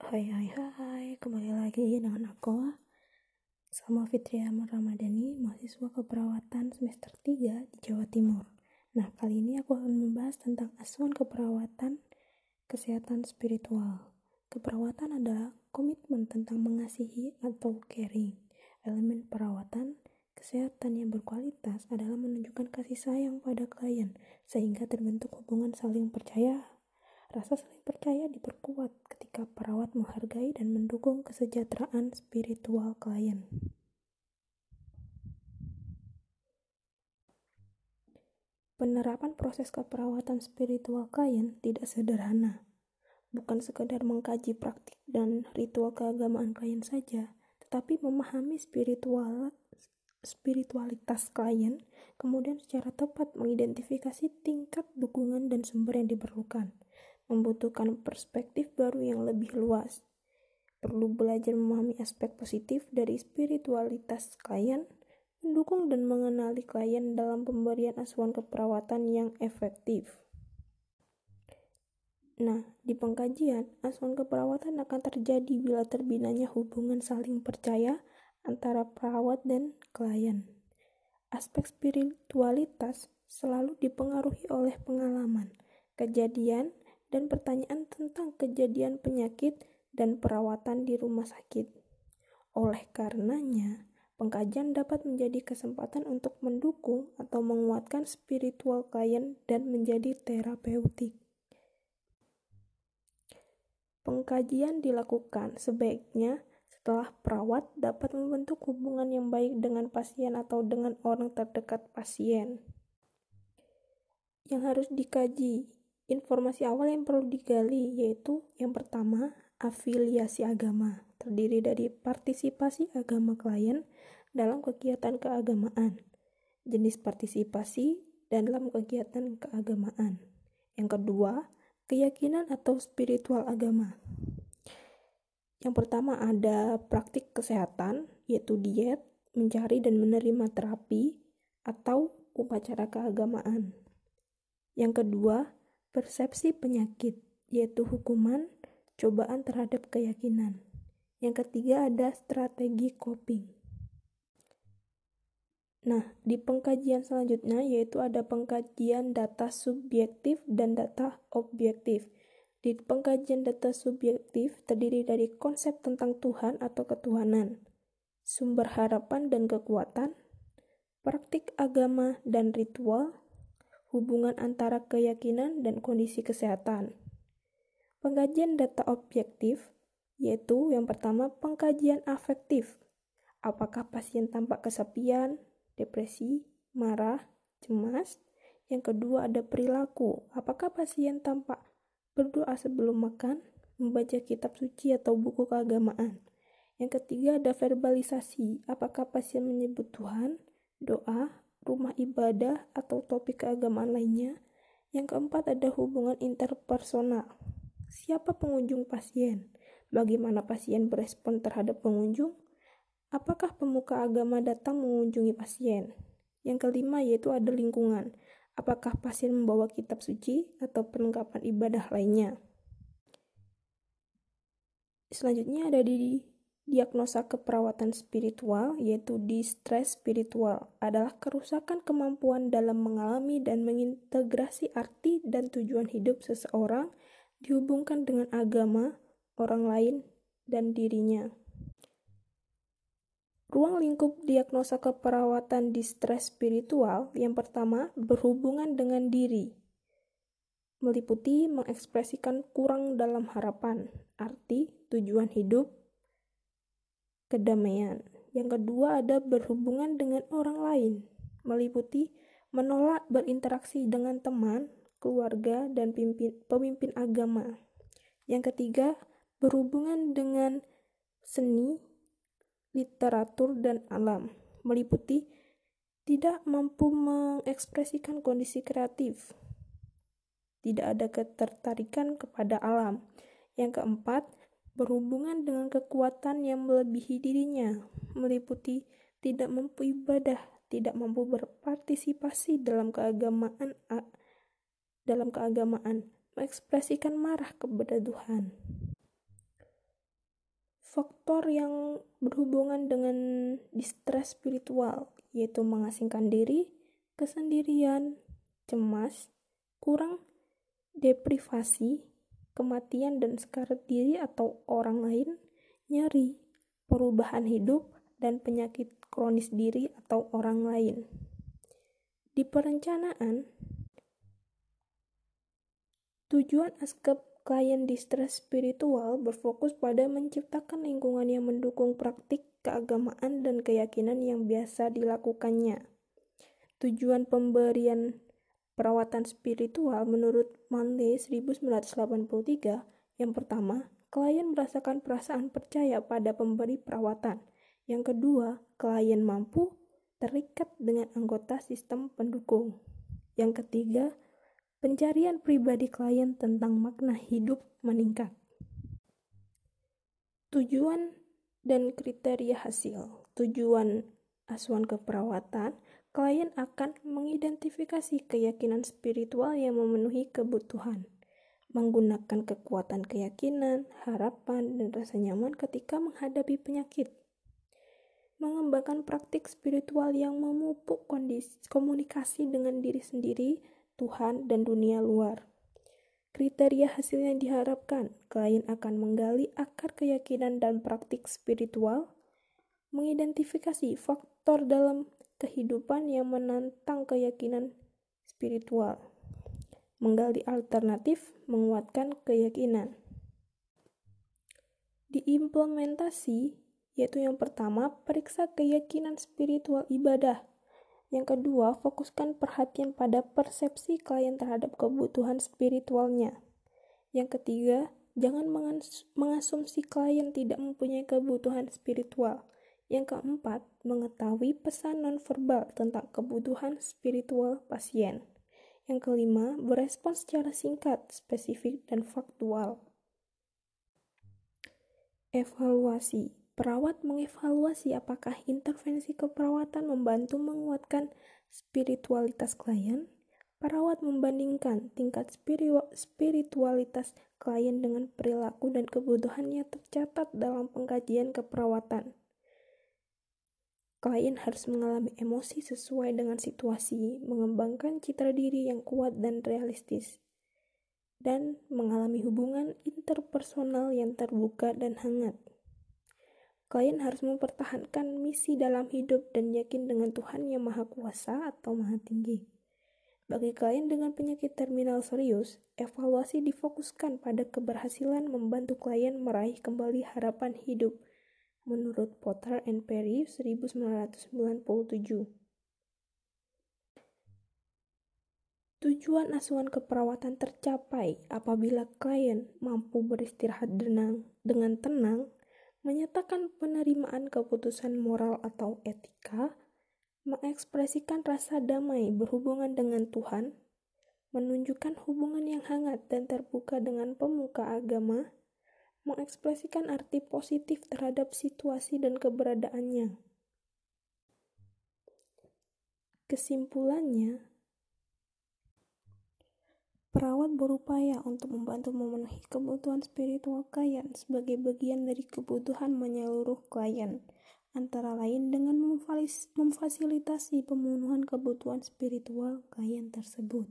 Hai hai hai, kembali lagi dengan aku Sama Fitria Ramadhani, mahasiswa keperawatan semester 3 di Jawa Timur. Nah, kali ini aku akan membahas tentang asuhan keperawatan kesehatan spiritual. Keperawatan adalah komitmen tentang mengasihi atau caring. Elemen perawatan kesehatan yang berkualitas adalah menunjukkan kasih sayang pada klien sehingga terbentuk hubungan saling percaya Rasa saling percaya diperkuat ketika perawat menghargai dan mendukung kesejahteraan spiritual klien. Penerapan proses keperawatan spiritual klien tidak sederhana. Bukan sekedar mengkaji praktik dan ritual keagamaan klien saja, tetapi memahami spiritual spiritualitas klien, kemudian secara tepat mengidentifikasi tingkat dukungan dan sumber yang diperlukan membutuhkan perspektif baru yang lebih luas. Perlu belajar memahami aspek positif dari spiritualitas klien, mendukung dan mengenali klien dalam pemberian asuhan keperawatan yang efektif. Nah, di pengkajian, asuhan keperawatan akan terjadi bila terbinanya hubungan saling percaya antara perawat dan klien. Aspek spiritualitas selalu dipengaruhi oleh pengalaman, kejadian, dan pertanyaan tentang kejadian penyakit dan perawatan di rumah sakit. Oleh karenanya, pengkajian dapat menjadi kesempatan untuk mendukung atau menguatkan spiritual klien dan menjadi terapeutik. Pengkajian dilakukan sebaiknya setelah perawat dapat membentuk hubungan yang baik dengan pasien atau dengan orang terdekat pasien. Yang harus dikaji Informasi awal yang perlu digali yaitu yang pertama, afiliasi agama, terdiri dari partisipasi agama klien dalam kegiatan keagamaan, jenis partisipasi dan dalam kegiatan keagamaan. Yang kedua, keyakinan atau spiritual agama. Yang pertama ada praktik kesehatan, yaitu diet, mencari dan menerima terapi, atau upacara keagamaan. Yang kedua, Persepsi penyakit, yaitu hukuman, cobaan terhadap keyakinan. Yang ketiga ada strategi coping. Nah, di pengkajian selanjutnya yaitu ada pengkajian data subjektif dan data objektif. Di pengkajian data subjektif terdiri dari konsep tentang Tuhan atau ketuhanan, sumber harapan dan kekuatan, praktik agama dan ritual, hubungan antara keyakinan dan kondisi kesehatan. Pengkajian data objektif yaitu yang pertama pengkajian afektif. Apakah pasien tampak kesepian, depresi, marah, cemas? Yang kedua ada perilaku. Apakah pasien tampak berdoa sebelum makan, membaca kitab suci atau buku keagamaan? Yang ketiga ada verbalisasi. Apakah pasien menyebut Tuhan, doa, rumah ibadah, atau topik keagamaan lainnya. Yang keempat ada hubungan interpersonal. Siapa pengunjung pasien? Bagaimana pasien berespon terhadap pengunjung? Apakah pemuka agama datang mengunjungi pasien? Yang kelima yaitu ada lingkungan. Apakah pasien membawa kitab suci atau perlengkapan ibadah lainnya? Selanjutnya ada di Diagnosa keperawatan spiritual, yaitu distress spiritual, adalah kerusakan kemampuan dalam mengalami dan mengintegrasi arti dan tujuan hidup seseorang dihubungkan dengan agama, orang lain, dan dirinya. Ruang lingkup diagnosa keperawatan distress spiritual yang pertama berhubungan dengan diri, meliputi mengekspresikan kurang dalam harapan, arti, tujuan hidup, kedamaian. Yang kedua ada berhubungan dengan orang lain, meliputi menolak berinteraksi dengan teman, keluarga, dan pimpin, pemimpin agama. Yang ketiga, berhubungan dengan seni, literatur, dan alam, meliputi tidak mampu mengekspresikan kondisi kreatif, tidak ada ketertarikan kepada alam. Yang keempat, berhubungan dengan kekuatan yang melebihi dirinya, meliputi tidak mampu ibadah, tidak mampu berpartisipasi dalam keagamaan dalam keagamaan, mengekspresikan marah kepada Tuhan. faktor yang berhubungan dengan distress spiritual, yaitu mengasingkan diri, kesendirian, cemas, kurang deprivasi, kematian dan sekarat diri atau orang lain, nyeri, perubahan hidup, dan penyakit kronis diri atau orang lain. Di perencanaan, tujuan askep klien distress spiritual berfokus pada menciptakan lingkungan yang mendukung praktik keagamaan dan keyakinan yang biasa dilakukannya. Tujuan pemberian perawatan spiritual menurut Manley 1983 yang pertama, klien merasakan perasaan percaya pada pemberi perawatan. Yang kedua, klien mampu terikat dengan anggota sistem pendukung. Yang ketiga, Pencarian pribadi klien tentang makna hidup meningkat. Tujuan dan kriteria hasil. Tujuan asuhan keperawatan, klien akan mengidentifikasi keyakinan spiritual yang memenuhi kebutuhan, menggunakan kekuatan keyakinan, harapan, dan rasa nyaman ketika menghadapi penyakit mengembangkan praktik spiritual yang memupuk kondisi komunikasi dengan diri sendiri Tuhan, dan dunia luar. Kriteria hasil yang diharapkan, klien akan menggali akar keyakinan dan praktik spiritual, mengidentifikasi faktor dalam kehidupan yang menantang keyakinan spiritual, menggali alternatif, menguatkan keyakinan. Diimplementasi, yaitu yang pertama, periksa keyakinan spiritual ibadah, yang kedua, fokuskan perhatian pada persepsi klien terhadap kebutuhan spiritualnya. Yang ketiga, jangan mengasumsi klien tidak mempunyai kebutuhan spiritual. Yang keempat, mengetahui pesan nonverbal tentang kebutuhan spiritual pasien. Yang kelima, berespon secara singkat, spesifik, dan faktual. Evaluasi Perawat mengevaluasi apakah intervensi keperawatan membantu menguatkan spiritualitas klien. Perawat membandingkan tingkat spiritualitas klien dengan perilaku dan kebutuhan yang tercatat dalam pengkajian keperawatan. Klien harus mengalami emosi sesuai dengan situasi, mengembangkan citra diri yang kuat dan realistis, dan mengalami hubungan interpersonal yang terbuka dan hangat. Klien harus mempertahankan misi dalam hidup dan yakin dengan Tuhan yang Maha Kuasa atau Maha Tinggi. Bagi klien dengan penyakit terminal serius, evaluasi difokuskan pada keberhasilan membantu klien meraih kembali harapan hidup menurut Potter and Perry 1997. Tujuan asuhan keperawatan tercapai apabila klien mampu beristirahat dengan tenang menyatakan penerimaan keputusan moral atau etika, mengekspresikan rasa damai berhubungan dengan Tuhan, menunjukkan hubungan yang hangat dan terbuka dengan pemuka agama, mengekspresikan arti positif terhadap situasi dan keberadaannya. Kesimpulannya, Perawat berupaya untuk membantu memenuhi kebutuhan spiritual klien sebagai bagian dari kebutuhan menyeluruh klien, antara lain dengan memfasilitasi pemenuhan kebutuhan spiritual klien tersebut.